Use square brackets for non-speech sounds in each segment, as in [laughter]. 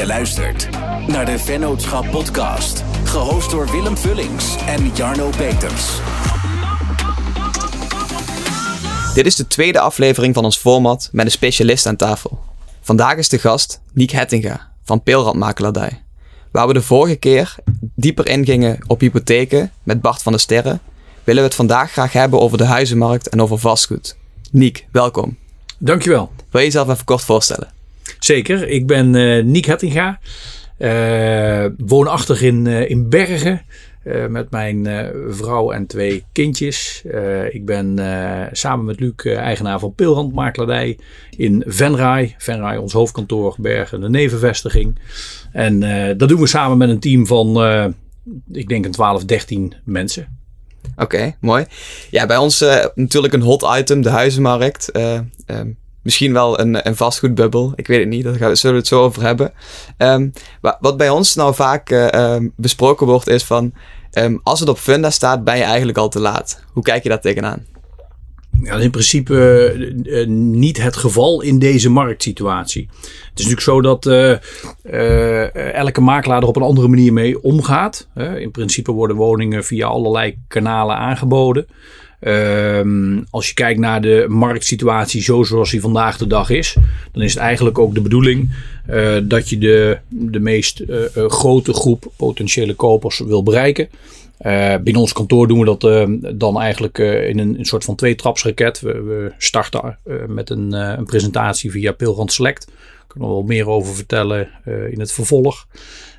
Je luistert naar de Vennootschap Podcast, gehost door Willem Vullings en Jarno Peters. Dit is de tweede aflevering van ons format met een specialist aan tafel. Vandaag is de gast Niek Hettinga van Peelrandmakelaardij. Waar we de vorige keer dieper ingingen op hypotheken met Bart van der Sterren, willen we het vandaag graag hebben over de huizenmarkt en over vastgoed. Niek, welkom. Dankjewel. Wil je jezelf even kort voorstellen? Zeker, ik ben uh, Niek Hettinga. Uh, woonachtig in, uh, in Bergen. Met mijn vrouw en twee kindjes. ik ben samen met Luc eigenaar van Peelrandmakelaardij in Venray. Venray, ons hoofdkantoor, Bergen, de nevenvestiging. En dat doen we samen met een team van, ik denk een 12, 13 mensen. Oké, mooi. Ja, bij ons natuurlijk een hot item, de huizenmarkt. Um, Misschien wel een, een vastgoedbubbel. Ik weet het niet. Daar gaan, zullen we het zo over hebben. Um, wat bij ons nou vaak uh, um, besproken wordt is van... Um, als het op Funda staat, ben je eigenlijk al te laat. Hoe kijk je daar tegenaan? Ja, in principe uh, niet het geval in deze marktsituatie. Het is natuurlijk zo dat elke makelaar er op een andere manier mee omgaat. in principe worden woningen via allerlei kanalen aangeboden. Um, als je kijkt naar de marktsituatie zo zoals die vandaag de dag is, dan is het eigenlijk ook de bedoeling uh, dat je de, de meest uh, grote groep potentiële kopers wil bereiken. Uh, binnen ons kantoor doen we dat dan eigenlijk in een, een, soort van tweetrapsraket. We, we starten met een, een, presentatie via Pilrand Select. Kunnen we wel meer over vertellen in het vervolg.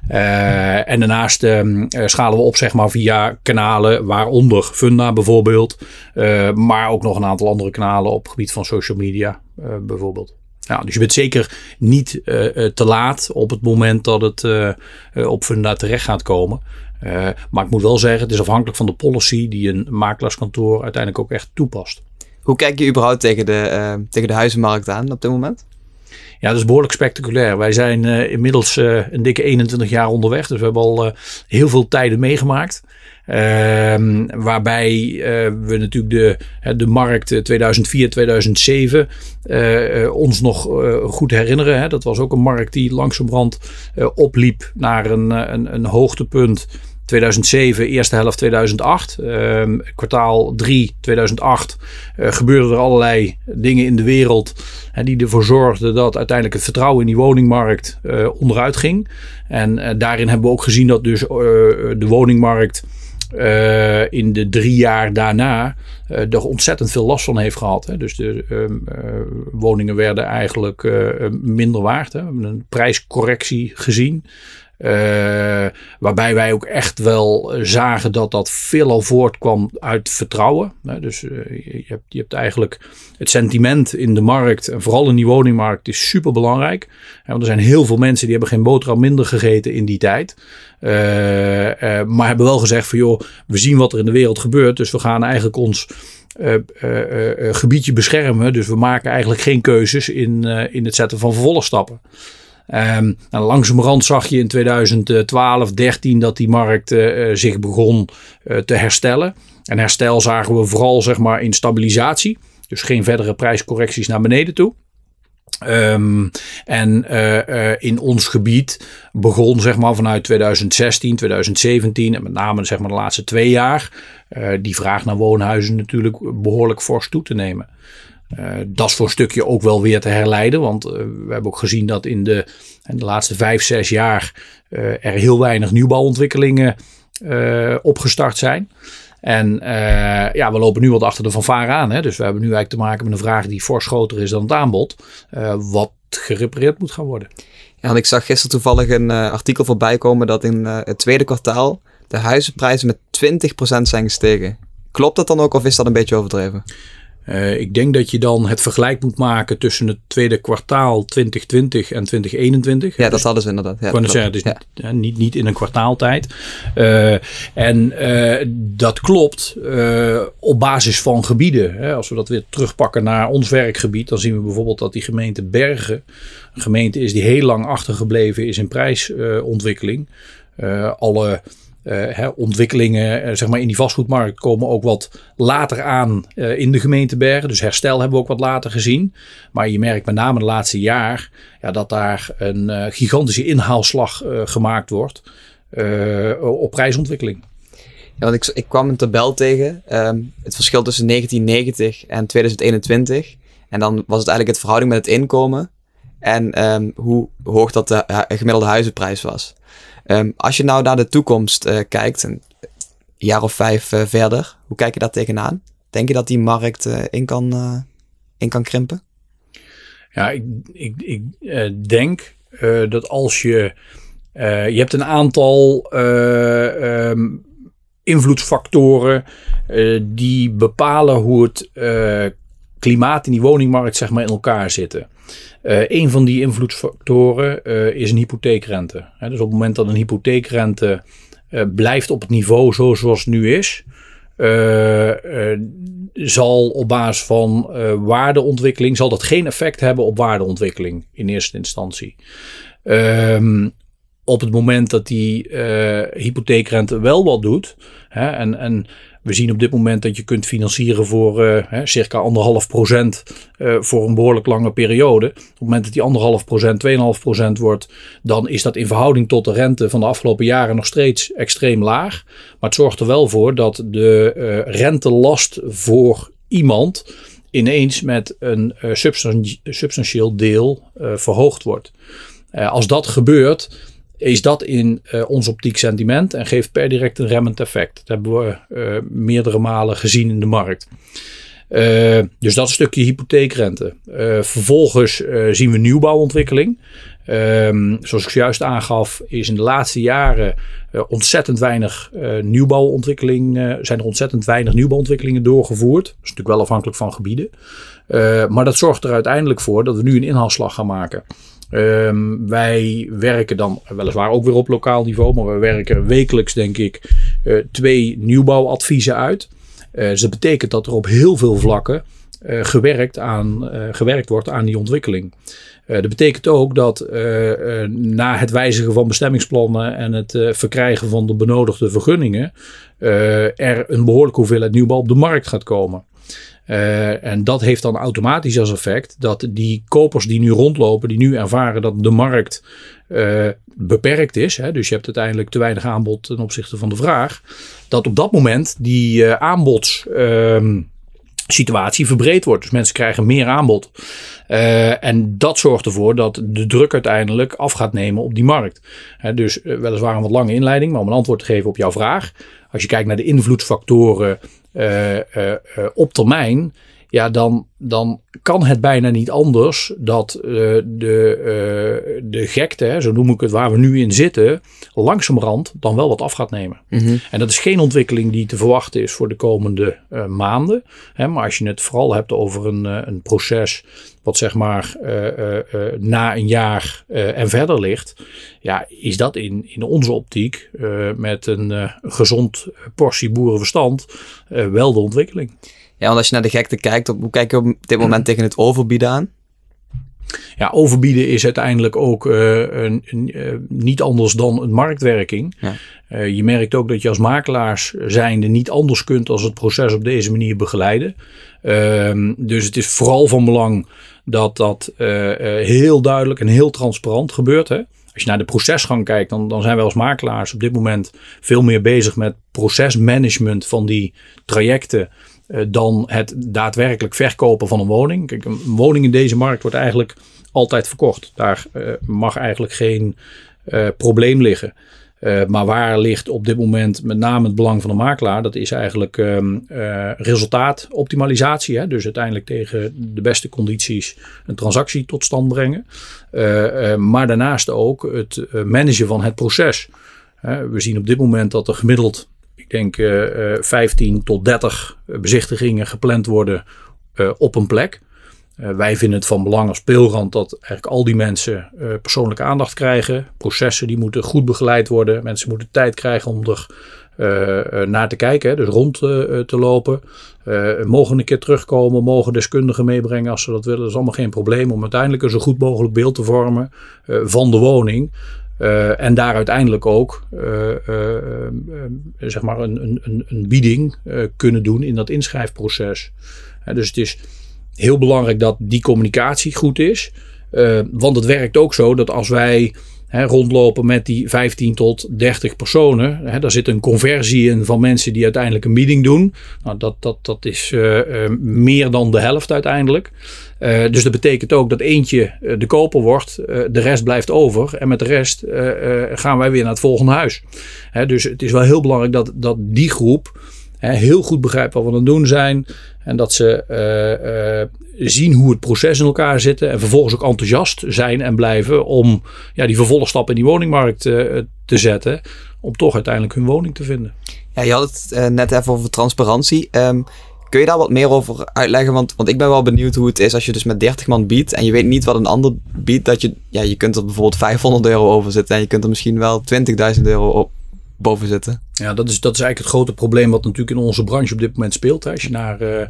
Uh, en daarnaast uh, schalen we op zeg maar, via kanalen, waaronder Funda bijvoorbeeld. Maar ook nog een aantal andere kanalen op het gebied van social media bijvoorbeeld. Ja, dus je bent zeker niet te laat op het moment dat het op Funda terecht gaat komen. maar ik moet wel zeggen, het is afhankelijk van de policy die een makelaarskantoor uiteindelijk ook echt toepast. Hoe kijk je überhaupt tegen de, tegen de huizenmarkt aan op dit moment? Ja, dat is behoorlijk spectaculair. Wij zijn uh, inmiddels uh, een dikke 21 jaar onderweg. Dus we hebben al uh, heel veel tijden meegemaakt. Ehm, waarbij we natuurlijk de, de markt 2004, 2007 ons nog goed herinneren. Hè. Dat was ook een markt die langzamerhand opliep naar een, een, een hoogtepunt 2007, eerste helft 2008. Uh, kwartaal 3 2008 uh, gebeurden er allerlei dingen in de wereld uh, die ervoor zorgden dat uiteindelijk het vertrouwen in die woningmarkt uh, onderuit ging. En uh, daarin hebben we ook gezien dat dus de woningmarkt in de drie jaar daarna er ontzettend veel last van heeft gehad. Hè. Dus de ehm, woningen werden eigenlijk minder waard. Hè. We hebben een prijscorrectie gezien. Uh, waarbij wij ook echt wel zagen dat dat veelal voortkwam uit vertrouwen. dus uh, je, hebt, je hebt eigenlijk het sentiment in de markt, en vooral in die woningmarkt, is super belangrijk. want er zijn heel veel mensen die hebben geen boterham minder gegeten in die tijd. Maar hebben wel gezegd van joh, we zien wat er in de wereld gebeurt. Dus we gaan eigenlijk ons gebiedje beschermen. Dus we maken eigenlijk geen keuzes in, in het zetten van vervolgstappen. Um, nou, langzamerhand zag je in 2012, 13 dat die markt uh, zich begon uh, te herstellen. En herstel zagen we vooral zeg maar, in stabilisatie. Dus geen verdere prijscorrecties naar beneden toe. Um, en in ons gebied begon zeg maar, vanuit 2016, 2017 en met name zeg maar, de laatste twee jaar die vraag naar woonhuizen natuurlijk behoorlijk fors toe te nemen. Uh, dat voor een stukje ook wel weer te herleiden. Want uh, we hebben ook gezien dat in de, in de laatste vijf, zes jaar uh, er heel weinig nieuwbouwontwikkelingen opgestart zijn. En ja, we lopen nu wat achter de fanfare aan. Hè? Dus we hebben nu eigenlijk te maken met een vraag die fors groter is dan het aanbod. wat gerepareerd moet gaan worden. Ja, ik zag gisteren toevallig een artikel voorbij komen dat in het tweede kwartaal de huizenprijzen met 20% zijn gestegen. Klopt dat dan ook of is dat een beetje overdreven? Uh, ik denk dat je dan het vergelijk moet maken tussen het tweede kwartaal 2020 en 2021. Ja, dat hadden ze inderdaad. Ja, kan zeggen, dus ja. niet, niet, niet, in een kwartaaltijd. Uh, en uh, dat klopt op basis van gebieden. Hè. Als we dat weer terugpakken naar ons werkgebied, dan zien we bijvoorbeeld dat die gemeente Bergen een gemeente is die heel lang achtergebleven is in prijsontwikkeling. alle hè, ontwikkelingen zeg maar in die vastgoedmarkt komen ook wat later aan in de gemeente Bergen. Dus herstel hebben we ook wat later gezien. Maar je merkt met name de laatste jaar ja, dat daar een gigantische inhaalslag gemaakt wordt op prijsontwikkeling. Ja, want ik, ik kwam een tabel tegen. Ehm, het verschil tussen 1990 en 2021. En dan was het eigenlijk het verhouding met het inkomen. En um, hoe hoog dat de gemiddelde huizenprijs was. Um, als je nou naar de toekomst uh, kijkt, een jaar of vijf uh, verder, hoe kijk je daar tegenaan? Denk je dat die markt uh, in, kan, in kan krimpen? Ja, ik, ik, ik denk dat als je. je hebt een aantal um, invloedsfactoren die bepalen hoe het klimaat in die woningmarkt zeg maar in elkaar zitten. Uh, een van die invloedsfactoren uh, is een hypotheekrente. He, dus op het moment dat een hypotheekrente uh, blijft op het niveau zo zoals het nu is, zal op basis van waardeontwikkeling zal dat geen effect hebben op waardeontwikkeling in eerste instantie. Um, op het moment dat die hypotheekrente wel wat doet, hè, en, en we zien op dit moment dat je kunt financieren voor hè, circa anderhalf procent uh, voor een behoorlijk lange periode. Op het moment dat die anderhalf procent, 2,5 procent wordt, dan is dat in verhouding tot de rente van de afgelopen jaren nog steeds extreem laag. Maar het zorgt er wel voor dat de uh, rentelast voor iemand ineens met een substantieel deel verhoogd wordt. als dat gebeurt, is dat in uh, ons optiek sentiment en geeft per direct een remmend effect. Dat hebben we uh, meerdere malen gezien in de markt. Uh, dus dat stukje hypotheekrente. vervolgens zien we nieuwbouwontwikkeling. Ehm, zoals ik zojuist aangaf, is in de laatste jaren ontzettend weinig nieuwbouwontwikkeling. zijn er ontzettend weinig nieuwbouwontwikkelingen doorgevoerd. Dat is natuurlijk wel afhankelijk van gebieden. maar dat zorgt er uiteindelijk voor dat we nu een inhaalslag gaan maken. Um, wij werken dan weliswaar ook weer op lokaal niveau, maar we werken wekelijks, denk ik, uh, twee nieuwbouwadviezen uit. Uh, dus dat betekent dat er op heel veel vlakken uh, gewerkt, aan, gewerkt wordt aan die ontwikkeling. dat betekent ook dat na het wijzigen van bestemmingsplannen en het verkrijgen van de benodigde vergunningen, er een behoorlijke hoeveelheid nieuwbouw op de markt gaat komen. Uh, en dat heeft dan automatisch als effect dat die kopers die nu rondlopen, die nu ervaren dat de markt uh, beperkt is, hè, dus je hebt uiteindelijk te weinig aanbod ten opzichte van de vraag, dat op dat moment die uh, aanbodssituatie verbreed wordt. Dus mensen krijgen meer aanbod. En dat zorgt ervoor dat de druk uiteindelijk af gaat nemen op die markt. Dus weliswaar een wat lange inleiding, maar om een antwoord te geven op jouw vraag. Als je kijkt naar de invloedsfactoren op termijn, ja, dan, dan kan het bijna niet anders dat uh, de, uh, de gekte, zo noem ik het, waar we nu in zitten, langzamerhand dan wel wat af gaat nemen. Mm -hmm. En dat is geen ontwikkeling die te verwachten is voor de komende uh, maanden. Hè, maar als je het vooral hebt over een, een proces wat zeg maar na een jaar en verder ligt, ja, is dat in, in onze optiek met een gezond portie boerenverstand wel de ontwikkeling. Ja, want als je naar de gekte kijkt, hoe kijk je op dit moment [clears throat] tegen het overbieden aan? Ja, overbieden is uiteindelijk ook uh, een, een, uh, niet anders dan een marktwerking. Ja. Uh, je merkt ook dat je als makelaars zijnde niet anders kunt als het proces op deze manier begeleiden. Ehm, dus het is vooral van belang dat dat heel duidelijk en heel transparant gebeurt. Hè? Als je naar de procesgang kijkt, dan, dan zijn wij als makelaars op dit moment veel meer bezig met procesmanagement van die trajecten. Eh, dan het daadwerkelijk verkopen van een woning. Kijk, een woning in deze markt wordt eigenlijk altijd verkocht. Daar mag eigenlijk geen probleem liggen. Uh, maar waar ligt op dit moment met name het belang van de makelaar? Dat is eigenlijk um, resultaatoptimalisatie. Hè? Dus uiteindelijk tegen de beste condities een transactie tot stand brengen. maar daarnaast ook het managen van het proces. we zien op dit moment dat er gemiddeld ik denk uh, uh, 15 tot 30 bezichtigingen gepland worden op een plek. Uh, wij vinden het van belang als speelrand dat eigenlijk al die mensen persoonlijke aandacht krijgen. Processen die moeten goed begeleid worden. Mensen moeten tijd krijgen om er naar te kijken, dus rond te lopen. mogen een keer terugkomen, mogen deskundigen meebrengen als ze dat willen. Dat is allemaal geen probleem om uiteindelijk een zo goed mogelijk beeld te vormen van de woning. en daar uiteindelijk ook zeg maar een, een, een bieding kunnen doen in dat inschrijfproces. dus het is heel belangrijk dat die communicatie goed is. want het werkt ook zo dat als wij rondlopen met die 15 tot 30 personen. Hè, daar zit een conversie in van mensen die uiteindelijk een meeting doen. Nou, dat, dat, dat is uh, meer dan de helft uiteindelijk. Dus dat betekent ook dat eentje de koper wordt, de rest blijft over. En met de rest gaan wij weer naar het volgende huis. Hè, dus het is wel heel belangrijk dat, dat die groep heel goed begrijpt wat we aan het doen zijn. En dat ze uh, uh, zien hoe het proces in elkaar zit. En vervolgens ook enthousiast zijn en blijven om ja, die vervolgstap in die woningmarkt uh, te zetten. Om toch uiteindelijk hun woning te vinden. Ja, je had het net even over transparantie. Um, kun je daar wat meer over uitleggen? Want, want ik ben wel benieuwd hoe het is als je dus met 30 man biedt. En je weet niet wat een ander biedt. Dat je, ja, je kunt er bijvoorbeeld 500 euro over zitten. En je kunt er misschien wel 20.000 euro op, boven zitten. Ja, dat is, dat is eigenlijk het grote probleem wat natuurlijk in onze branche op dit moment speelt. Als je naar uh, uh,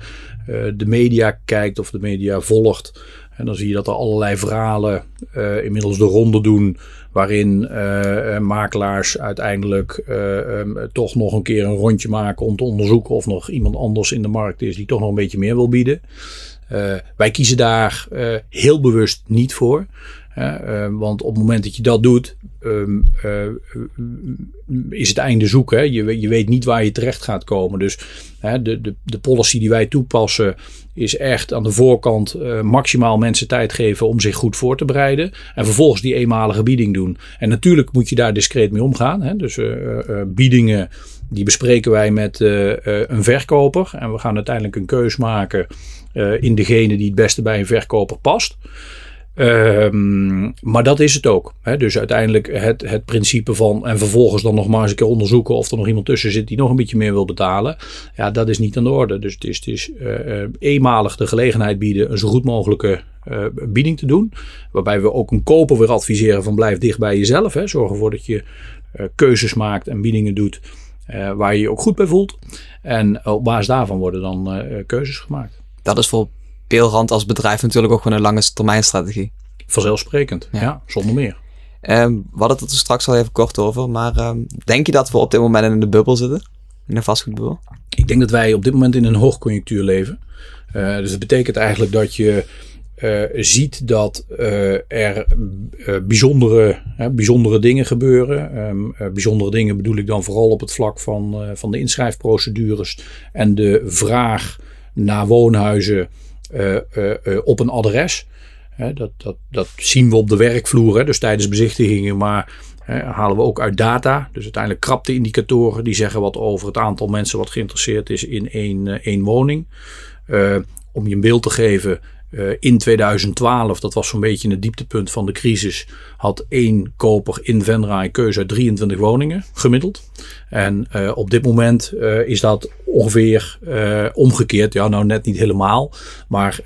de media kijkt of de media volgt, en dan zie je dat er allerlei verhalen uh, inmiddels de ronde doen. Waarin makelaars uiteindelijk um, toch nog een keer een rondje maken om te onderzoeken of nog iemand anders in de markt is die toch nog een beetje meer wil bieden. wij kiezen daar heel bewust niet voor. Uh, want op het moment dat je dat doet, um, uh, is het einde zoeken. Je, je weet niet waar je terecht gaat komen. Dus de, de, de policy die wij toepassen is echt aan de voorkant uh, maximaal mensen tijd geven om zich goed voor te bereiden. En vervolgens die eenmalige bieding doen. En natuurlijk moet je daar discreet mee omgaan. Hè? Dus biedingen die bespreken wij met een verkoper. En we gaan uiteindelijk een keus maken in degene die het beste bij een verkoper past. Um, maar dat is het ook. Hè? Dus uiteindelijk het, het principe van en vervolgens dan nog maar eens een keer onderzoeken of er nog iemand tussen zit die nog een beetje meer wil betalen. Ja, dat is niet aan de orde. Dus het is, het is uh, eenmalig de gelegenheid bieden een zo goed mogelijke uh, bieding te doen. Waarbij we ook een koper weer adviseren van blijf dicht bij jezelf. Hè? Zorg ervoor dat je keuzes maakt en biedingen doet waar je je ook goed bij voelt. En op basis daarvan worden dan keuzes gemaakt. Dat is voor Peelrand als bedrijf natuurlijk ook gewoon een lange termijn strategie. Vanzelfsprekend, ja, zonder meer. Um, we hadden het er straks al even kort over, maar um, denk je dat we op dit moment in de bubbel zitten? In een vastgoedbubbel? Ik denk dat wij op dit moment in een hoogconjunctuur leven. Uh, dus dat betekent eigenlijk dat je uh, ziet dat uh, er bijzondere, bijzondere dingen gebeuren. Um, bijzondere dingen bedoel ik dan vooral op het vlak van, van de inschrijfprocedures en de vraag naar woonhuizen op een adres. dat, dat, dat zien we op de werkvloer, hè, dus tijdens bezichtigingen, maar halen we ook uit data. Dus uiteindelijk krapte indicatoren die zeggen wat over het aantal mensen wat geïnteresseerd is in één, één woning. om je een beeld te geven, uh, in 2012, dat was zo'n beetje het dieptepunt van de crisis, had één koper in Venray keuze uit 23 woningen gemiddeld. En uh, op dit moment uh, is dat ongeveer omgekeerd. Ja, nou net niet helemaal. Maar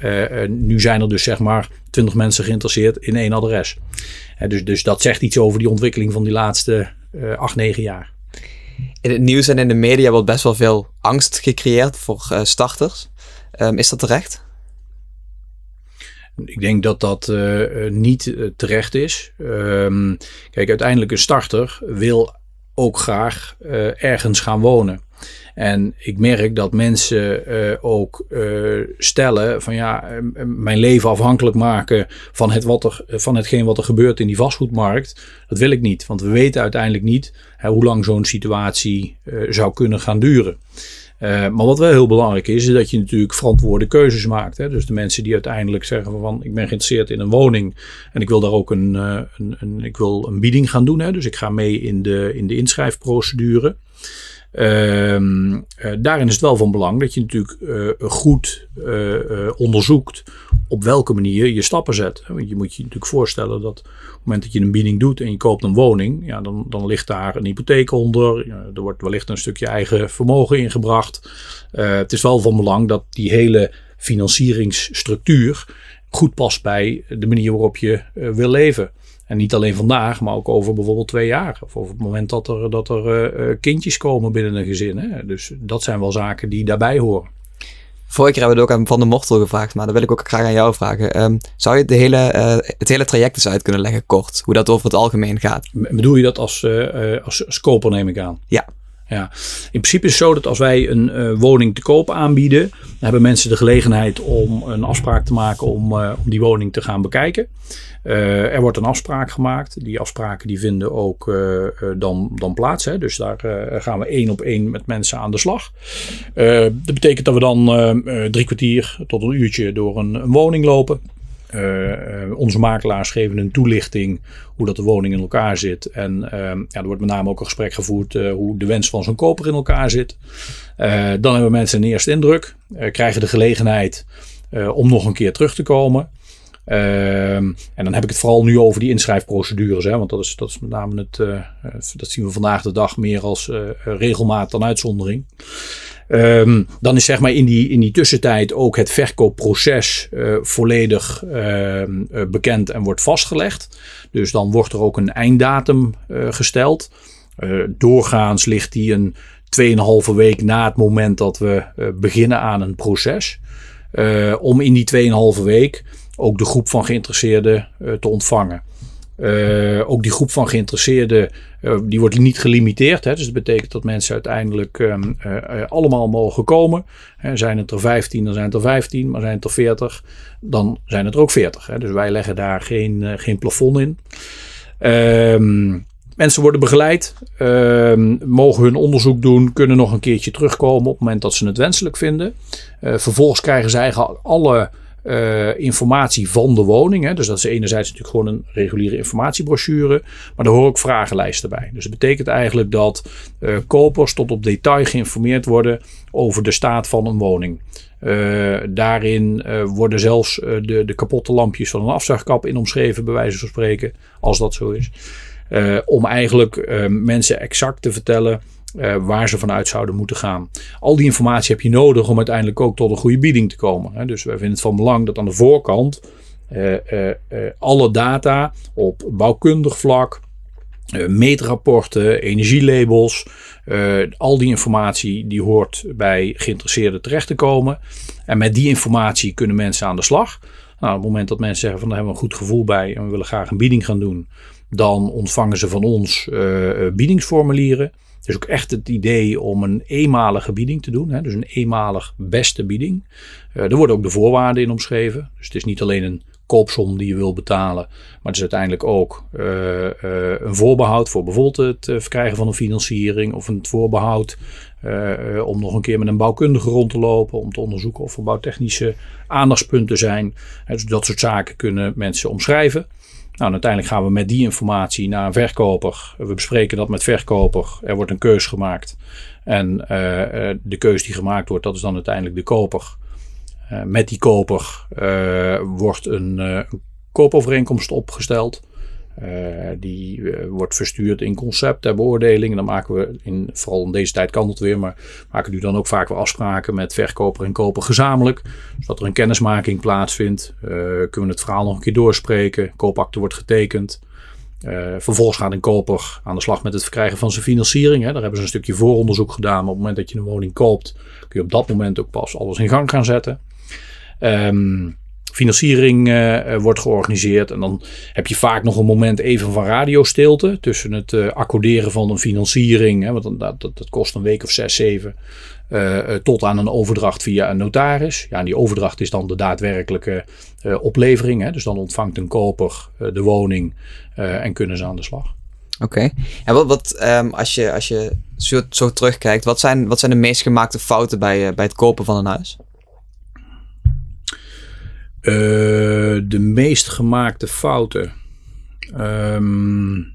nu zijn er dus zeg maar 20 mensen geïnteresseerd in één adres. dus, dus dat zegt iets over die ontwikkeling van die laatste 8, 9 jaar. In het nieuws en in de media wordt best wel veel angst gecreëerd voor starters. Um, is dat terecht? Ik denk dat dat uh, niet uh, terecht is. Um, kijk, uiteindelijk een starter wil ook graag ergens gaan wonen. En ik merk dat mensen ook stellen van ja, mijn leven afhankelijk maken van, het wat er, van hetgeen wat er gebeurt in die vastgoedmarkt. Dat wil ik niet, want we weten uiteindelijk niet hoe lang zo'n situatie zou kunnen gaan duren. Uh, maar wat wel heel belangrijk is, is dat je natuurlijk verantwoorde keuzes maakt. Hè? Dus de mensen die uiteindelijk zeggen van ik ben geïnteresseerd in een woning en ik wil daar ook een, uh, een, een, ik wil een bieding gaan doen. Hè? Dus ik ga mee in de, in de inschrijfprocedure. Ehm, uh, daarin is het wel van belang dat je natuurlijk uh, goed uh, onderzoekt op welke manier je stappen zet. Want je moet je natuurlijk voorstellen dat op het moment dat je een bieding doet en je koopt een woning, ja, dan, dan ligt daar een hypotheek onder. Er wordt wellicht een stukje eigen vermogen ingebracht. het is wel van belang dat die hele financieringsstructuur goed past bij de manier waarop je wil leven. En niet alleen vandaag, maar ook over bijvoorbeeld twee jaar. Of over het moment dat er, dat er uh, kindjes komen binnen een gezin. Hè. Dus dat zijn wel zaken die daarbij horen. Vorige keer hebben we het ook aan Van de Mortel gevraagd, maar dat wil ik ook graag aan jou vragen. Ehm, zou je de hele, uh, het hele traject eens uit kunnen leggen, kort? Hoe dat over het algemeen gaat? Bedoel je dat als, uh, als, als koper, neem ik aan? Ja. Ja, in principe is het zo dat als wij een uh, woning te koop aanbieden, dan hebben mensen de gelegenheid om een afspraak te maken om, uh, om die woning te gaan bekijken. Uh, er wordt een afspraak gemaakt. Die afspraken die vinden ook dan, dan plaats. Hè. Dus daar gaan we één op één met mensen aan de slag. dat betekent dat we dan drie kwartier tot een uurtje door een woning lopen. Uh, onze makelaars geven een toelichting hoe dat de woning in elkaar zit. En uh, ja, er wordt met name ook een gesprek gevoerd hoe de wens van zo'n koper in elkaar zit. dan hebben mensen een eerste indruk, krijgen de gelegenheid om nog een keer terug te komen. Ehm, en dan heb ik het vooral nu over die inschrijfprocedures. Hè, want dat is, dat is met name het. dat zien we vandaag de dag meer als regelmaat dan uitzondering. Um, dan is zeg maar in die, in die tussentijd ook het verkoopproces uh, volledig uh, bekend en wordt vastgelegd. Dus dan wordt er ook een einddatum uh, gesteld. doorgaans ligt die een 2,5 week na het moment dat we beginnen aan een proces. om in die 2,5 week ook de groep van geïnteresseerden te ontvangen. Uh, ook die groep van geïnteresseerden, uh, die wordt niet gelimiteerd. Hè? Dus dat betekent dat mensen uiteindelijk um, uh, allemaal mogen komen. Hè, zijn het er 15, dan zijn het er 15. Maar zijn het er 40, dan zijn het er ook 40. Hè? Dus wij leggen daar geen, geen plafond in. Um, mensen worden begeleid, um, mogen hun onderzoek doen, kunnen nog een keertje terugkomen op het moment dat ze het wenselijk vinden. vervolgens krijgen ze eigenlijk alle uh, informatie van de woning. Hè. Dus dat is enerzijds natuurlijk gewoon een reguliere informatiebrochure. Maar daar horen ook vragenlijsten bij. Dus dat betekent eigenlijk dat uh, kopers tot op detail geïnformeerd worden over de staat van een woning. Uh, daarin worden zelfs de, de kapotte lampjes van een afzuigkap in omschreven, bij wijze van spreken, als dat zo is. om eigenlijk mensen exact te vertellen uh, waar ze vanuit zouden moeten gaan. Al die informatie heb je nodig om uiteindelijk ook tot een goede bieding te komen. Hè. Dus wij vinden het van belang dat aan de voorkant uh, uh, alle data op bouwkundig vlak, meetrapporten, energielabels, al die informatie die hoort bij geïnteresseerden terecht te komen. En met die informatie kunnen mensen aan de slag. Nou, op het moment dat mensen zeggen van daar hebben we een goed gevoel bij en we willen graag een bieding gaan doen, dan ontvangen ze van ons biedingsformulieren. Dus ook echt het idee om een eenmalige bieding te doen. Hè, dus een eenmalig beste bieding. Uh, er worden ook de voorwaarden in omschreven. Dus het is niet alleen een koopsom die je wil betalen. Maar het is uiteindelijk ook uh, uh, een voorbehoud voor bijvoorbeeld het verkrijgen van een financiering. Of een voorbehoud om nog een keer met een bouwkundige rond te lopen. Om te onderzoeken of er bouwtechnische aandachtspunten zijn. dus dat soort zaken kunnen mensen omschrijven. Nou, uiteindelijk gaan we met die informatie naar een verkoper. We bespreken dat met verkoper. Er wordt een keus gemaakt. En uh, de keus die gemaakt wordt, dat is dan uiteindelijk de koper. Uh, met die koper wordt een, een koopovereenkomst opgesteld. Uh, die uh, wordt verstuurd in concept ter beoordeling. En dan maken we, in, vooral in deze tijd kan het weer, maar maken nu dan ook vaak weer afspraken met verkoper en koper gezamenlijk. Zodat er een kennismaking plaatsvindt. Uh, kunnen we het verhaal nog een keer doorspreken. Koopakte wordt getekend. vervolgens gaat een koper aan de slag met het verkrijgen van zijn financiering. Hè. Daar hebben ze een stukje vooronderzoek gedaan. Maar op het moment dat je een woning koopt, kun je op dat moment ook pas alles in gang gaan zetten. Um, financiering uh, wordt georganiseerd. En dan heb je vaak nog een moment even van radiostilte tussen het uh, accorderen van een financiering. Hè, want dat, dat, kost een week of zes, zeven. Tot aan een overdracht via een notaris. Ja, en die overdracht is dan de daadwerkelijke oplevering. Hè, dus dan ontvangt een koper de woning en kunnen ze aan de slag. Oké. En wat, wat um, als je, als je zo, zo, terugkijkt, wat zijn, wat zijn de meest gemaakte fouten bij, bij het kopen van een huis? Uh, de meest gemaakte fouten. Um,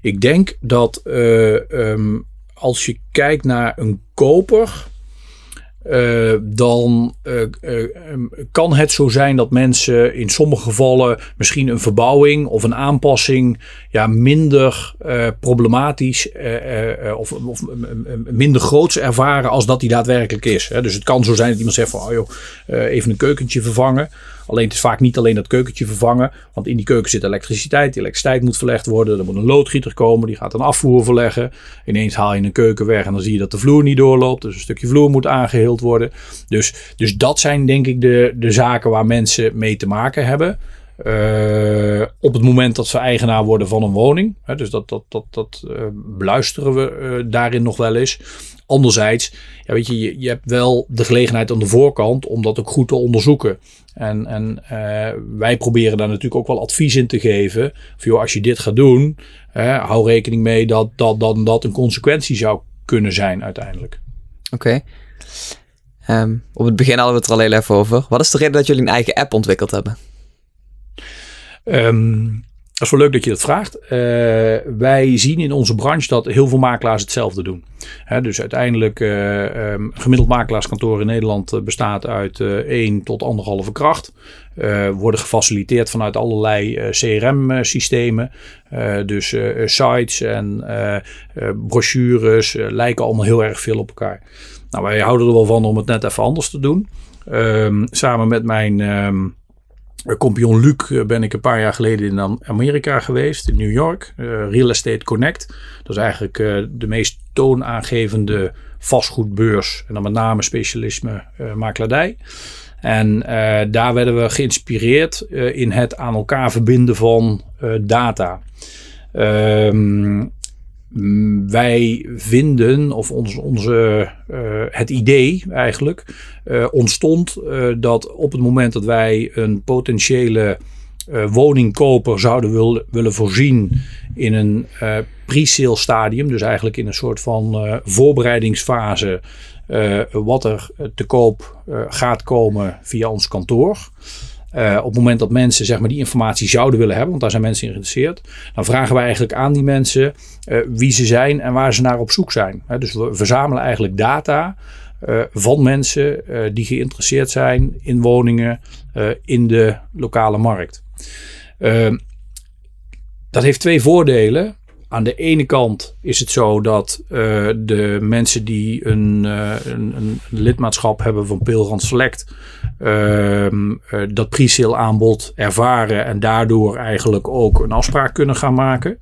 ik denk dat uh, um, als je kijkt naar een koper uh, dan uh, uh, kan het zo zijn dat mensen in sommige gevallen misschien een verbouwing of een aanpassing ja, minder problematisch of, of minder groots ervaren als dat die daadwerkelijk is. Hè. Dus het kan zo zijn dat iemand zegt van oh joh, even een keukentje vervangen. Alleen het is vaak niet alleen dat keukentje vervangen. Want in die keuken zit elektriciteit. Die elektriciteit moet verlegd worden. Er moet een loodgieter komen. Die gaat een afvoer verleggen. Ineens haal je een keuken weg en dan zie je dat de vloer niet doorloopt. Dus een stukje vloer moet aangeheeld worden. Dus, dus dat zijn denk ik de, de zaken waar mensen mee te maken hebben. Uh, op het moment dat ze eigenaar worden van een woning. Hè, dus dat, dat, dat, dat uh, beluisteren we uh, daarin nog wel eens. Anderzijds, ja, weet je, je, je, hebt wel de gelegenheid aan de voorkant om dat ook goed te onderzoeken. En, en wij proberen daar natuurlijk ook wel advies in te geven. Van, joh, als je dit gaat doen, hou rekening mee dat dat, dat dat een consequentie zou kunnen zijn uiteindelijk. Oké. Um, op het begin hadden we het er al even over. Wat is de reden dat jullie een eigen app ontwikkeld hebben? Um, dat is wel leuk dat je dat vraagt. Uh, wij zien in onze branche dat heel veel makelaars hetzelfde doen. He, dus uiteindelijk, uh, um, gemiddeld makelaarskantoor in Nederland uh, bestaat uit 1 tot anderhalve kracht. worden gefaciliteerd vanuit allerlei CRM-systemen. dus sites en brochures lijken allemaal heel erg veel op elkaar. Nou, wij houden er wel van om het net even anders te doen. Um, samen met mijn Kompion Luc eh, ben ik een paar jaar geleden in Amerika geweest, in New York. Uh, Real Estate Connect. Dat is eigenlijk de meest toonaangevende vastgoedbeurs. En dan met name specialisme uh, makelaardij. En daar werden we geïnspireerd in het aan elkaar verbinden van data. Um, wij vinden, of ons, onze, uh, het idee eigenlijk, uh, ontstond uh, dat op het moment dat wij een potentiële woningkoper zouden wil, willen voorzien in een pre-sale stadium, dus eigenlijk in een soort van voorbereidingsfase, wat er te koop gaat komen via ons kantoor. Uh, op het moment dat mensen zeg maar, die informatie zouden willen hebben, want daar zijn mensen geïnteresseerd, dan vragen wij eigenlijk aan die mensen uh, wie ze zijn en waar ze naar op zoek zijn. Dus we verzamelen eigenlijk data van mensen die geïnteresseerd zijn in woningen in de lokale markt. dat heeft twee voordelen. Aan de ene kant is het zo dat uh, de mensen die een, uh, een, een, lidmaatschap hebben van Pilrand Select uh, dat pre-sale aanbod ervaren en daardoor eigenlijk ook een afspraak kunnen gaan maken.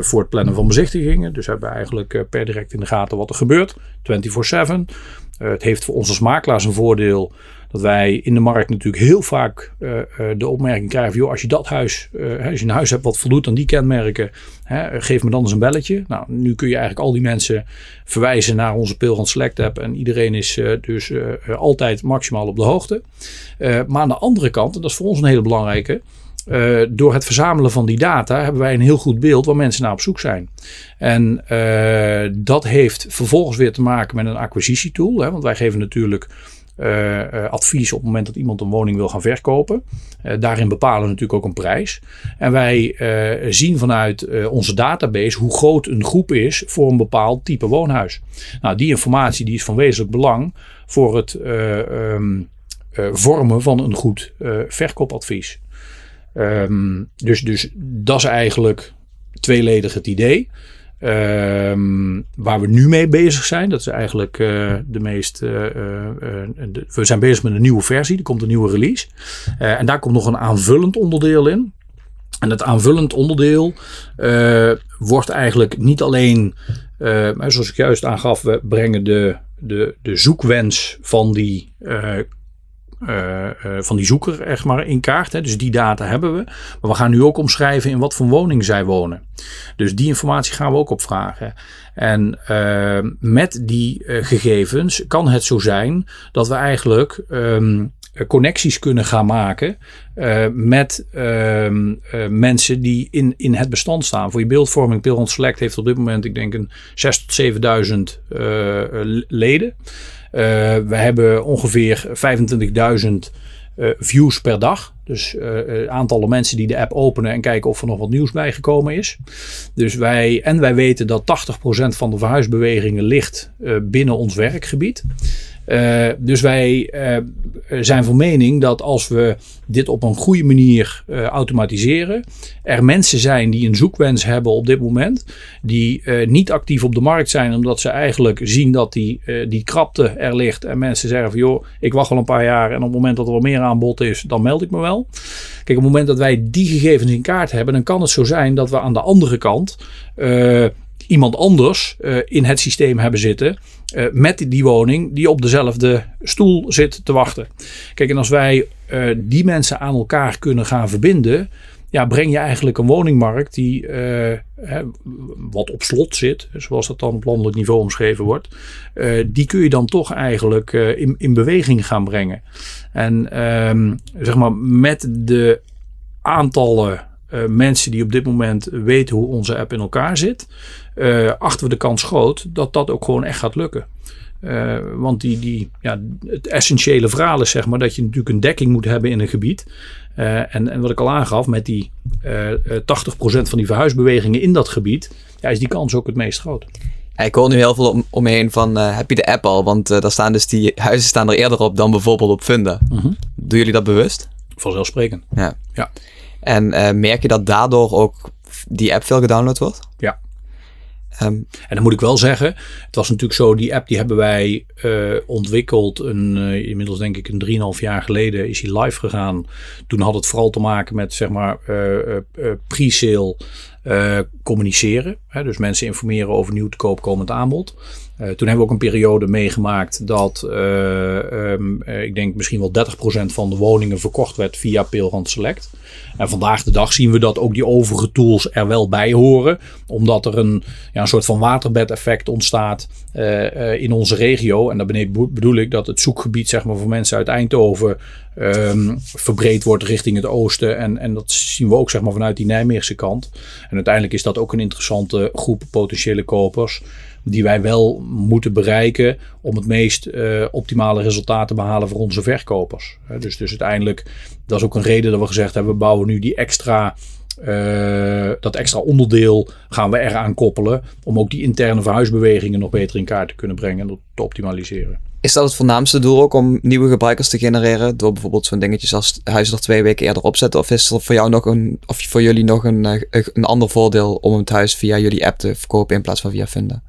voor het plannen van bezichtigingen. Dus hebben we eigenlijk per direct in de gaten wat er gebeurt. 24-7. het heeft voor ons als makelaars een voordeel dat wij in de markt natuurlijk heel vaak uh, uh, de opmerking krijgen: joh, als je dat huis, uh, als je een huis hebt wat voldoet aan die kenmerken, hè, geef me dan eens een belletje. Nou, nu kun je eigenlijk al die mensen verwijzen naar onze Pilgrim Select app en iedereen is dus altijd maximaal op de hoogte. maar aan de andere kant, en dat is voor ons een hele belangrijke. Door het verzamelen van die data hebben wij een heel goed beeld waar mensen naar op zoek zijn. En dat heeft vervolgens weer te maken met een acquisitietool. Hè, want wij geven natuurlijk uh, advies op het moment dat iemand een woning wil gaan verkopen. Uh, daarin bepalen we natuurlijk ook een prijs. En wij zien vanuit onze database hoe groot een groep is voor een bepaald type woonhuis. Nou, die informatie die is van wezenlijk belang voor het um, vormen van een goed verkoopadvies. Um, dus, dus dat is eigenlijk tweeledig het idee. Um, waar we nu mee bezig zijn, dat is eigenlijk uh, de meest. Uh, de, we zijn bezig met een nieuwe versie, er komt een nieuwe release. en daar komt nog een aanvullend onderdeel in. En het aanvullend onderdeel wordt eigenlijk niet alleen, zoals ik juist aangaf, we brengen de, de, de zoekwens van die uh, uh, van die zoeker echt maar in kaart. Hè. Dus die data hebben we. Maar we gaan nu ook omschrijven in wat voor woning zij wonen. Dus die informatie gaan we ook opvragen. En uh, met die gegevens kan het zo zijn dat we eigenlijk um, connecties kunnen gaan maken met uh, mensen die in, in het bestand staan. Voor je beeldvorming, Pilrond Select heeft op dit moment, ik denk, een 6 tot 7000 leden. Uh, we hebben ongeveer 25.000 uh, views per dag. Dus uh, aantallen mensen die de app openen en kijken of er nog wat nieuws bijgekomen is. Dus wij, en wij weten dat 80% van de verhuisbewegingen ligt binnen ons werkgebied. Uh, dus wij uh, zijn van mening dat als we dit op een goede manier uh, automatiseren, er mensen zijn die een zoekwens hebben op dit moment, die niet actief op de markt zijn, omdat ze eigenlijk zien dat die, die krapte er ligt en mensen zeggen van joh, ik wacht wel een paar jaar en op het moment dat er wat meer aanbod is, dan meld ik me wel. Kijk, op het moment dat wij die gegevens in kaart hebben, dan kan het zo zijn dat we aan de andere kant iemand anders uh, in het systeem hebben zitten. Uh, met die woning die op dezelfde stoel zit te wachten. Kijk, en als wij uh, die mensen aan elkaar kunnen gaan verbinden. Ja, breng je eigenlijk een woningmarkt die hè, wat op slot zit, zoals dat dan op landelijk niveau omschreven wordt. die kun je dan toch eigenlijk in, in beweging gaan brengen. En um, zeg maar met de aantallen uh, mensen die op dit moment weten hoe onze app in elkaar zit, uh, achten we de kans groot dat dat ook gewoon echt gaat lukken. Uh, want die, die, ja, het essentiële verhaal is zeg maar dat je natuurlijk een dekking moet hebben in een gebied. en, en wat ik al aangaf, met die 80% van die verhuisbewegingen in dat gebied, ja, is die kans ook het meest groot. ik hoor nu heel veel om, omheen van, heb je de app al? Want daar staan dus die huizen staan er eerder op dan bijvoorbeeld op Funda. -huh. Mhm. Doen jullie dat bewust? Vanzelfsprekend. Ja. ja. En uh, merk je dat daardoor ook die app veel gedownload wordt? Ja. Um, en dan moet ik wel zeggen, het was natuurlijk zo, die app die hebben wij uh, ontwikkeld. Een, uh, inmiddels denk ik een 3,5 jaar geleden is hij live gegaan. Toen had het vooral te maken met zeg maar pre-sale communiceren. Hè, dus mensen informeren over nieuw te koop komend aanbod. Uh, toen hebben we ook een periode meegemaakt dat uh, um, ik denk misschien wel 30% van de woningen verkocht werd via Peelrand Select. En vandaag de dag zien we dat ook die overige tools er wel bij horen. Omdat er een, ja, een soort van waterbedeffect ontstaat in onze regio. En daarmee bedoel ik dat het zoekgebied zeg maar, voor mensen uit Eindhoven um, verbreed wordt richting het oosten. En, en dat zien we ook zeg maar, vanuit die Nijmeegse kant. En uiteindelijk is dat ook een interessante groep potentiële kopers die wij wel moeten bereiken om het meest uh, optimale resultaat te behalen voor onze verkopers. dus, dus uiteindelijk, dat is ook een reden dat we gezegd hebben, we bouwen nu die extra uh, dat extra onderdeel gaan we eraan koppelen. Om ook die interne verhuisbewegingen nog beter in kaart te kunnen brengen en te optimaliseren. Is dat het voornaamste doel ook om nieuwe gebruikers te genereren? Door bijvoorbeeld zo'n dingetjes als huis er twee weken eerder opzetten? Of is er voor jou nog een, of voor jullie nog een, eh, een ander voordeel om het huis via jullie app te verkopen in plaats van via Funda?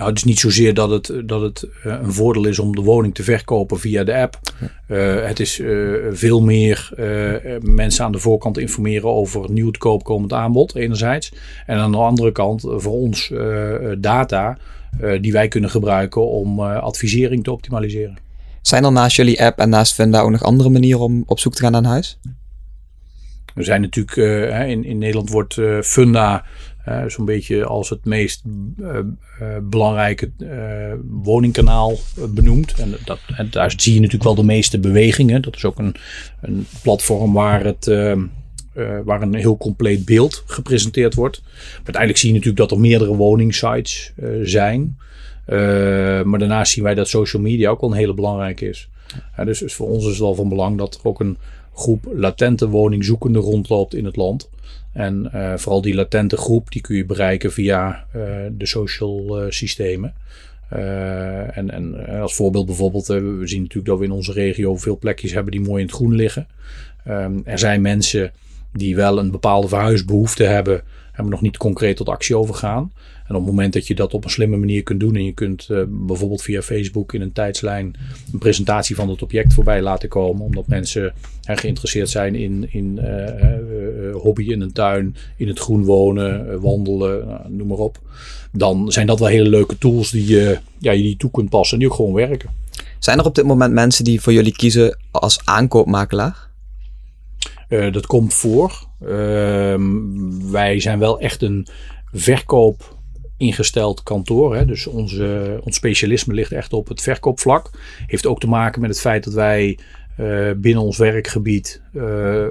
Nou, het is niet zozeer dat het, dat het uh, een voordeel is om de woning te verkopen via de app. Uh, het is uh, veel meer mensen aan de voorkant informeren over nieuw te koop komend aanbod, enerzijds. En aan de andere kant voor ons data die wij kunnen gebruiken om advisering te optimaliseren. Zijn er naast jullie app en naast Funda ook nog andere manieren om op zoek te gaan naar een huis? Er zijn natuurlijk, in, in Nederland wordt Funda Zo'n beetje als het meest uh, belangrijke woningkanaal benoemd. En, dat, en daar zie je natuurlijk wel de meeste bewegingen. Dat is ook een, een platform waar, het, waar een heel compleet beeld gepresenteerd wordt. Maar uiteindelijk zie je natuurlijk dat er meerdere woningsites zijn. maar daarnaast zien wij dat social media ook wel een hele belangrijke is. dus, dus voor ons is het wel van belang dat er ook een groep latente woningzoekenden rondloopt in het land. En uh, vooral die latente groep, die kun je bereiken via uh, de social uh, systemen. en, en als voorbeeld bijvoorbeeld, we zien natuurlijk dat we in onze regio veel plekjes hebben die mooi in het groen liggen. Um, er zijn mensen die wel een bepaalde verhuisbehoefte hebben, en nog niet concreet tot actie overgaan. En op het moment dat je dat op een slimme manier kunt doen en je kunt bijvoorbeeld via Facebook in een tijdslijn een presentatie van het object voorbij laten komen, omdat mensen uh, geïnteresseerd zijn in, in hobby in een tuin, in het groen wonen, wandelen, nou, noem maar op. Dan zijn dat wel hele leuke tools die je ja, die toe kunt passen en die ook gewoon werken. Zijn er op dit moment mensen die voor jullie kiezen als aankoopmakelaar? dat komt voor. Ehm, wij zijn wel echt een verkoop ingesteld kantoor. Hè. Dus onze, ons specialisme ligt echt op het verkoopvlak. Heeft ook te maken met het feit dat wij uh, binnen ons werkgebied uh,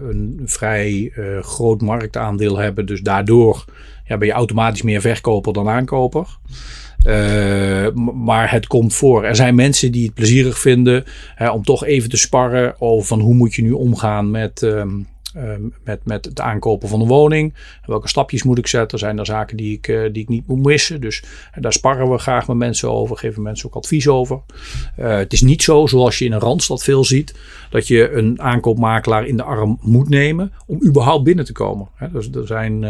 een vrij uh, groot marktaandeel hebben. Dus daardoor ja, ben je automatisch meer verkoper dan aankoper. maar het komt voor. Er zijn mensen die het plezierig vinden hè, om toch even te sparren over van hoe moet je nu omgaan met, ehm, Ehm, met, met het aankopen van een woning. Welke stapjes moet ik zetten? Zijn er zaken die ik, uh, die ik niet moet missen? Dus uh, daar sparren we graag met mensen over, geven mensen ook advies over. Uh, het is niet zo, zoals je in een randstad veel ziet, dat je een aankoopmakelaar in de arm moet nemen om überhaupt binnen te komen. Dus er zijn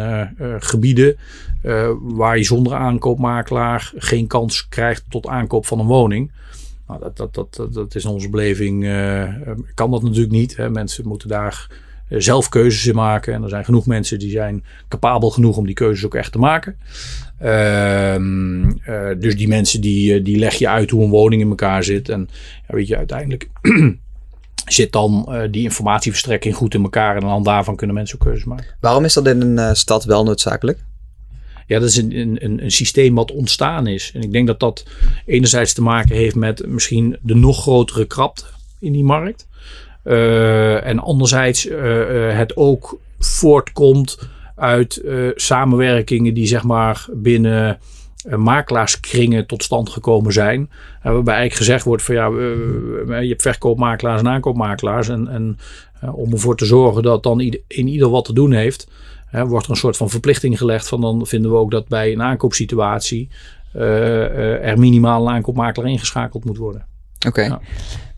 gebieden waar je zonder aankoopmakelaar geen kans krijgt tot aankoop van een woning. Nou, dat, dat, dat, dat, is in onze beleving, kan dat natuurlijk niet. Hè. Mensen moeten daar eh, zelf keuzes in maken. En er zijn genoeg mensen die zijn capabel genoeg om die keuzes ook echt te maken. Ehm, eh, dus die mensen die, eh, die leg je uit hoe een woning in elkaar zit. En ja, weet je, uiteindelijk [clears throat] zit dan die informatieverstrekking goed in elkaar. En dan daarvan kunnen mensen ook keuzes maken. Waarom is dat in een stad wel noodzakelijk? Ja, dat is een, een, een systeem wat ontstaan is. En ik denk dat dat enerzijds te maken heeft met misschien de nog grotere krapte in die markt. Uh, en anderzijds uh, het ook voortkomt uit samenwerkingen die zeg maar binnen makelaarskringen tot stand gekomen zijn. waarbij eigenlijk gezegd wordt van ja, je hebt verkoopmakelaars en aankoopmakelaars. En, en om ervoor te zorgen dat dan in ieder wat te doen heeft, wordt er een soort van verplichting gelegd van dan vinden we ook dat bij een aankoopsituatie er minimaal een aankoopmakelaar ingeschakeld moet worden. Oké. Ja.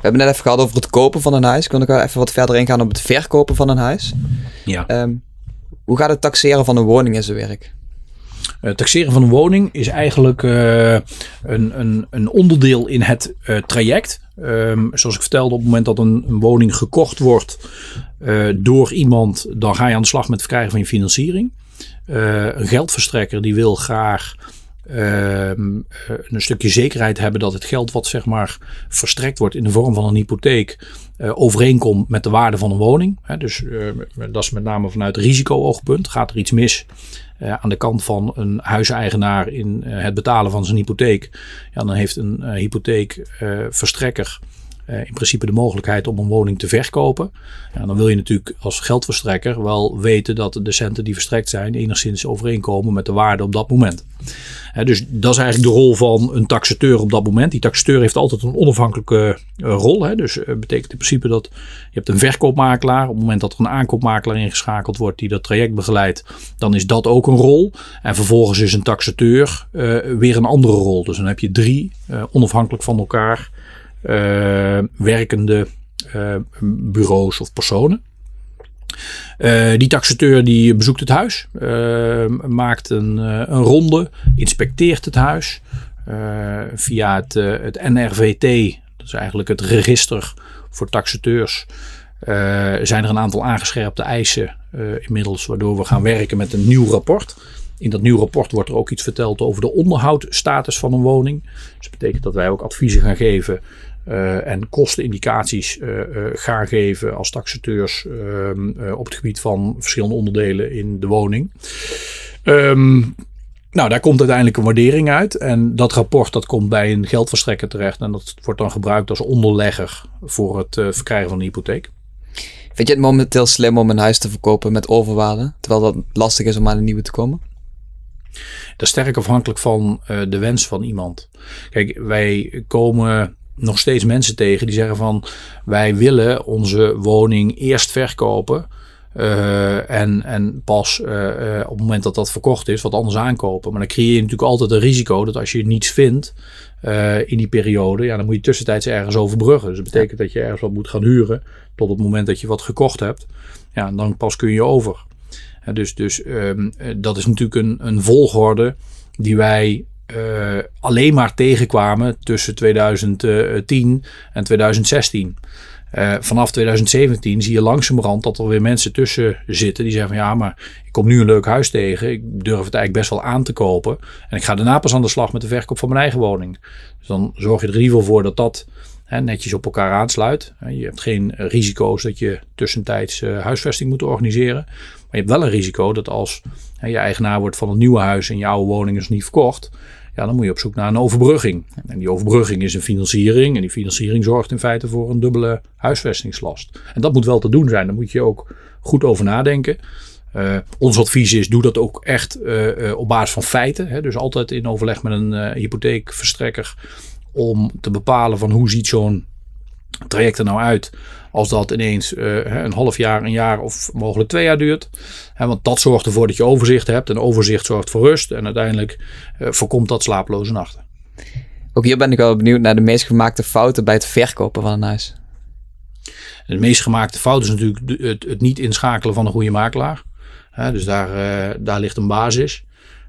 We hebben net even gehad over het kopen van een huis. Ik even wat verder ingaan op het verkopen van een huis? Ja. Um, hoe gaat het taxeren van een woning in zijn werk? Het uh, taxeren van een woning is eigenlijk uh, een, een, een, onderdeel in het uh, traject. Um, zoals ik vertelde, op het moment dat een, een woning gekocht wordt door iemand, dan ga je aan de slag met het verkrijgen van je financiering. een geldverstrekker die wil graag Ehm, eh, een stukje zekerheid hebben dat het geld wat zeg maar verstrekt wordt in de vorm van een hypotheek uh, overeenkomt met de waarde van een woning. dus uh, dat is met name vanuit risico-oogpunt. Gaat er iets mis aan de kant van een huiseigenaar in het betalen van zijn hypotheek, ja, dan heeft een hypotheekverstrekker uh, in principe de mogelijkheid om een woning te verkopen. Ja, dan wil je natuurlijk als geldverstrekker wel weten dat de centen die verstrekt zijn enigszins overeenkomen met de waarde op dat moment. dus dat is eigenlijk de rol van een taxateur op dat moment. Die taxateur heeft altijd een onafhankelijke uh, rol. Dus uh, betekent in principe dat je hebt een verkoopmakelaar. Op het moment dat er een aankoopmakelaar ingeschakeld wordt die dat traject begeleidt, dan is dat ook een rol. En vervolgens is een taxateur weer een andere rol. Dus dan heb je drie onafhankelijk van elkaar werkende uh, bureaus of personen. Uh, die taxateur die bezoekt het huis, maakt een, een ronde, inspecteert het huis via het, het NRVT, dat is eigenlijk het register voor taxateurs. zijn er een aantal aangescherpte eisen inmiddels, waardoor we gaan werken met een nieuw rapport. In dat nieuwe rapport wordt er ook iets verteld over de onderhoudstatus van een woning. Dus dat betekent dat wij ook adviezen gaan geven uh, en kostenindicaties uh, uh, gaan geven als taxateurs ehm, op het gebied van verschillende onderdelen in de woning. Um, nou, daar komt uiteindelijk een waardering uit. En dat rapport dat komt bij een geldverstrekker terecht. En dat wordt dan gebruikt als onderlegger voor het verkrijgen van een hypotheek. Vind je het momenteel slim om een huis te verkopen met overwaarde? Terwijl dat lastig is om aan een nieuwe te komen? Dat is sterk afhankelijk van de wens van iemand. Kijk, wij komen nog steeds mensen tegen die zeggen van wij willen onze woning eerst verkopen. Uh, en, en pas uh, uh, op het moment dat dat verkocht is, wat anders aankopen. Maar dan creëer je natuurlijk altijd een risico dat als je niets vindt in die periode, ja, dan moet je tussentijds ergens overbruggen. Dus dat betekent dat je ergens wat moet gaan huren tot het moment dat je wat gekocht hebt. Ja, en dan pas kun je over. dus dus um, dat is natuurlijk een, een volgorde die wij uh, alleen maar tegenkwamen tussen 2010 en 2016. Uh, eh, vanaf 2017 zie je langzamerhand dat er weer mensen tussen zitten die zeggen van ja, maar ik kom nu een leuk huis tegen. Ik durf het eigenlijk best wel aan te kopen. En ik ga daarna pas aan de slag met de verkoop van mijn eigen woning. Dus dan zorg je er in ieder geval voor dat dat netjes op elkaar aansluit. Je hebt geen risico's dat je tussentijds uh, huisvesting moet organiseren. Maar je hebt wel een risico dat als je eigenaar wordt van een nieuwe huis en je oude woning is niet verkocht ja, dan moet je op zoek naar een overbrugging. En die overbrugging is een financiering. En die financiering zorgt in feite voor een dubbele huisvestingslast. En dat moet wel te doen zijn. Daar moet je ook goed over nadenken. Uh, ons advies is, doe dat ook echt uh, op basis van feiten. Hè? Dus altijd in overleg met een hypotheekverstrekker om te bepalen van hoe ziet zo'n traject er nou uit als dat ineens een half jaar, een jaar of mogelijk twee jaar duurt. want dat zorgt ervoor dat je overzicht hebt en overzicht zorgt voor rust en uiteindelijk voorkomt dat slapeloze nachten. Ook hier ben ik wel benieuwd naar de meest gemaakte fouten bij het verkopen van een huis. De meest gemaakte fout is natuurlijk het, het niet inschakelen van een goede makelaar dus daar, uh, daar ligt een basis.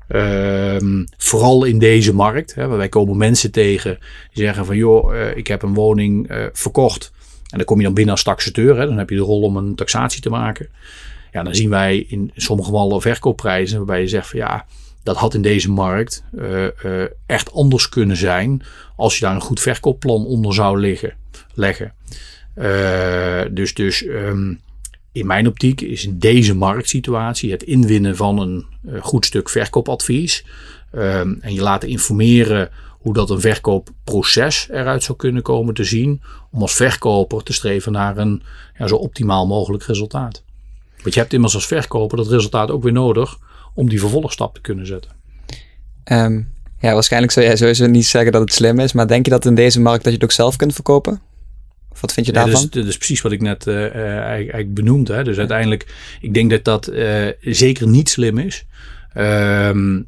Um, vooral in deze markt. Hè, wij komen mensen tegen die zeggen van joh, uh, ik heb een woning uh, verkocht. En dan kom je dan binnen als taxateur. Hè, dan heb je de rol om een taxatie te maken. Ja, dan zien wij in sommige gevallen verkoopprijzen waarbij je zegt van ja, dat had in deze markt uh, echt anders kunnen zijn als je daar een goed verkoopplan onder zou liggen, leggen. dus dus um, in mijn optiek is in deze marktsituatie het inwinnen van een uh, goed stuk verkoopadvies um, en je laten informeren hoe dat een verkoopproces eruit zou kunnen komen te zien, om als verkoper te streven naar een ja, zo optimaal mogelijk resultaat. Want je hebt immers als verkoper dat resultaat ook weer nodig om die vervolgstap te kunnen zetten. Um, ja, waarschijnlijk zou jij sowieso niet zeggen dat het slim is, maar denk je dat in deze markt dat je het ook zelf kunt verkopen? Wat vind je daarvan? Ja, dat, is, precies wat ik net uh, eigenlijk benoemd. Hè. Dus uiteindelijk, ik denk dat dat uh, zeker niet slim is. Uh,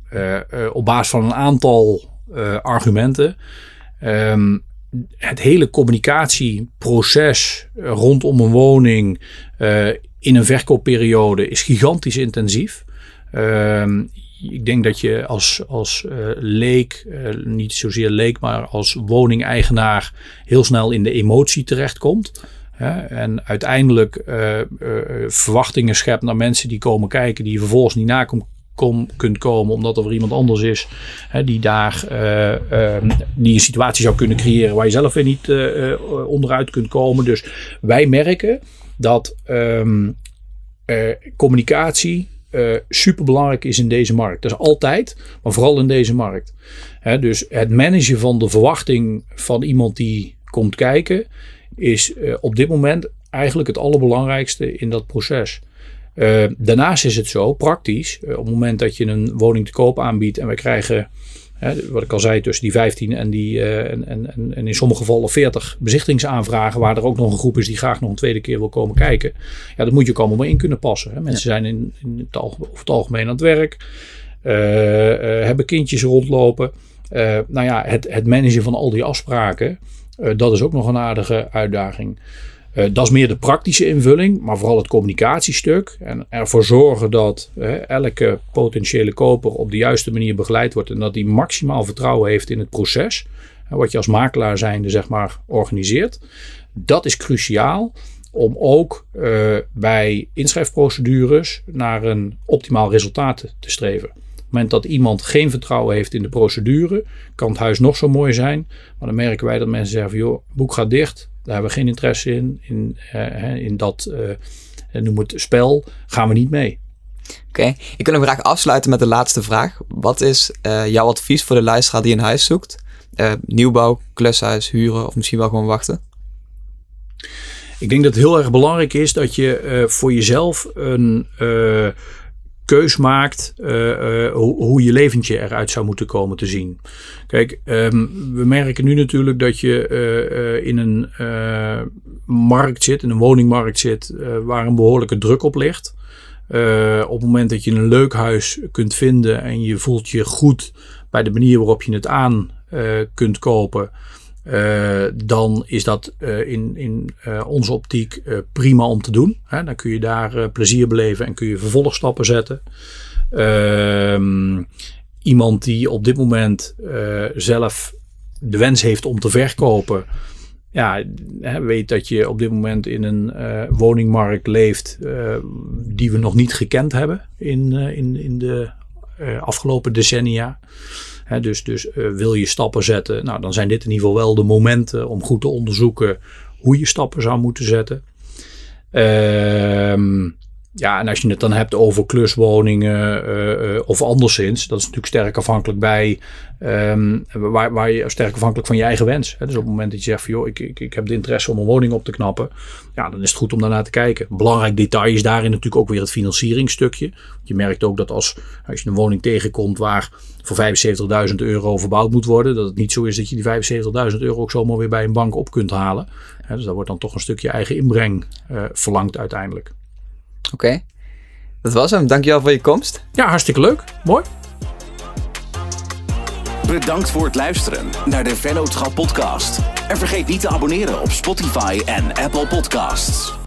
op basis van een aantal argumenten. Um, het hele communicatieproces rondom een woning in een verkoopperiode is gigantisch intensief. Ehm, ik denk dat je als, als uh, leek, uh, niet zozeer leek, maar als woningeigenaar heel snel in de emotie terechtkomt. Hè, en uiteindelijk uh, verwachtingen schept naar mensen die komen kijken, die je vervolgens niet nakom kom, kunt komen, omdat er iemand anders is hè, die daar ehm, die een situatie zou kunnen creëren waar je zelf weer niet onderuit kunt komen. Dus wij merken dat um, communicatie uh, superbelangrijk is in deze markt. Dat is altijd, maar vooral in deze markt. dus het managen van de verwachting van iemand die komt kijken, is uh, op dit moment eigenlijk het allerbelangrijkste in dat proces. Uh, daarnaast is het zo praktisch, op het moment dat je een woning te koop aanbiedt en wij krijgen wat ik al zei, tussen die 15 en, die, uh, en, en, en in sommige gevallen 40 bezichtigingsaanvragen, waar er ook nog een groep is die graag nog een tweede keer wil komen kijken. Ja, dat moet je ook allemaal maar in kunnen passen. Hè. Mensen zijn in, in het, over het algemeen aan het werk, uh, uh, hebben kindjes rondlopen. nou ja, het, het managen van al die afspraken, dat is ook nog een aardige uitdaging. Uh, dat is meer de praktische invulling, maar vooral het communicatiestuk. En ervoor zorgen dat elke potentiële koper op de juiste manier begeleid wordt en dat die maximaal vertrouwen heeft in het proces. wat je als makelaar zijnde zeg maar organiseert. Dat is cruciaal om ook uh, bij inschrijfprocedures naar een optimaal resultaat te streven. Op het moment dat iemand geen vertrouwen heeft in de procedure, kan het huis nog zo mooi zijn. Maar dan merken wij dat mensen zeggen boek gaat dicht, daar hebben we geen interesse in. In, uh, in dat, uh, noem het spel, gaan we niet mee. Oké, okay. ik wil hem graag afsluiten met de laatste vraag. Wat is uh, jouw advies voor de luisteraar die een huis zoekt? Nieuwbouw, klushuis, huren of misschien wel gewoon wachten? Ik denk dat het heel erg belangrijk is dat je voor jezelf een keus maakt uh, uh, hoe, je leventje eruit zou moeten komen te zien. Kijk, um, we merken nu natuurlijk dat je uh, in een markt zit, in een woningmarkt zit, waar een behoorlijke druk op ligt. op het moment dat je een leuk huis kunt vinden en je voelt je goed bij de manier waarop je het aan kunt kopen, uh, dan is dat uh, in, in uh, onze optiek prima om te doen. Hè? Dan kun je daar plezier beleven en kun je vervolgstappen zetten. Ehm, iemand die op dit moment zelf de wens heeft om te verkopen. Ja, weet dat je op dit moment in een woningmarkt leeft die we nog niet gekend hebben in, in, in de afgelopen decennia dus dus uh, wil je stappen zetten, nou, dan zijn dit in ieder geval wel de momenten om goed te onderzoeken hoe je stappen zou moeten zetten. Ehm ja, en als je het dan hebt over kluswoningen uh, uh, of anderszins, dat is natuurlijk sterk afhankelijk bij, um, waar, waar je sterk afhankelijk van je eigen wens. Hè? Dus op het moment dat je zegt van joh, ik, ik, ik heb de interesse om een woning op te knappen, ja, dan is het goed om daarnaar te kijken. belangrijk detail is daarin natuurlijk ook weer het financieringstukje. Je merkt ook dat als, als je een woning tegenkomt waar voor 75.000 euro verbouwd moet worden, dat het niet zo is dat je die 75.000 euro ook zomaar weer bij een bank op kunt halen. Hè? Dus daar wordt dan toch een stukje eigen inbreng uh, verlangd uiteindelijk. Oké. Dat was hem. Dankjewel voor je komst. Ja, hartstikke leuk. Mooi. Bedankt voor het luisteren naar de Vennootschap podcast. En vergeet niet te abonneren op Spotify en Apple Podcasts.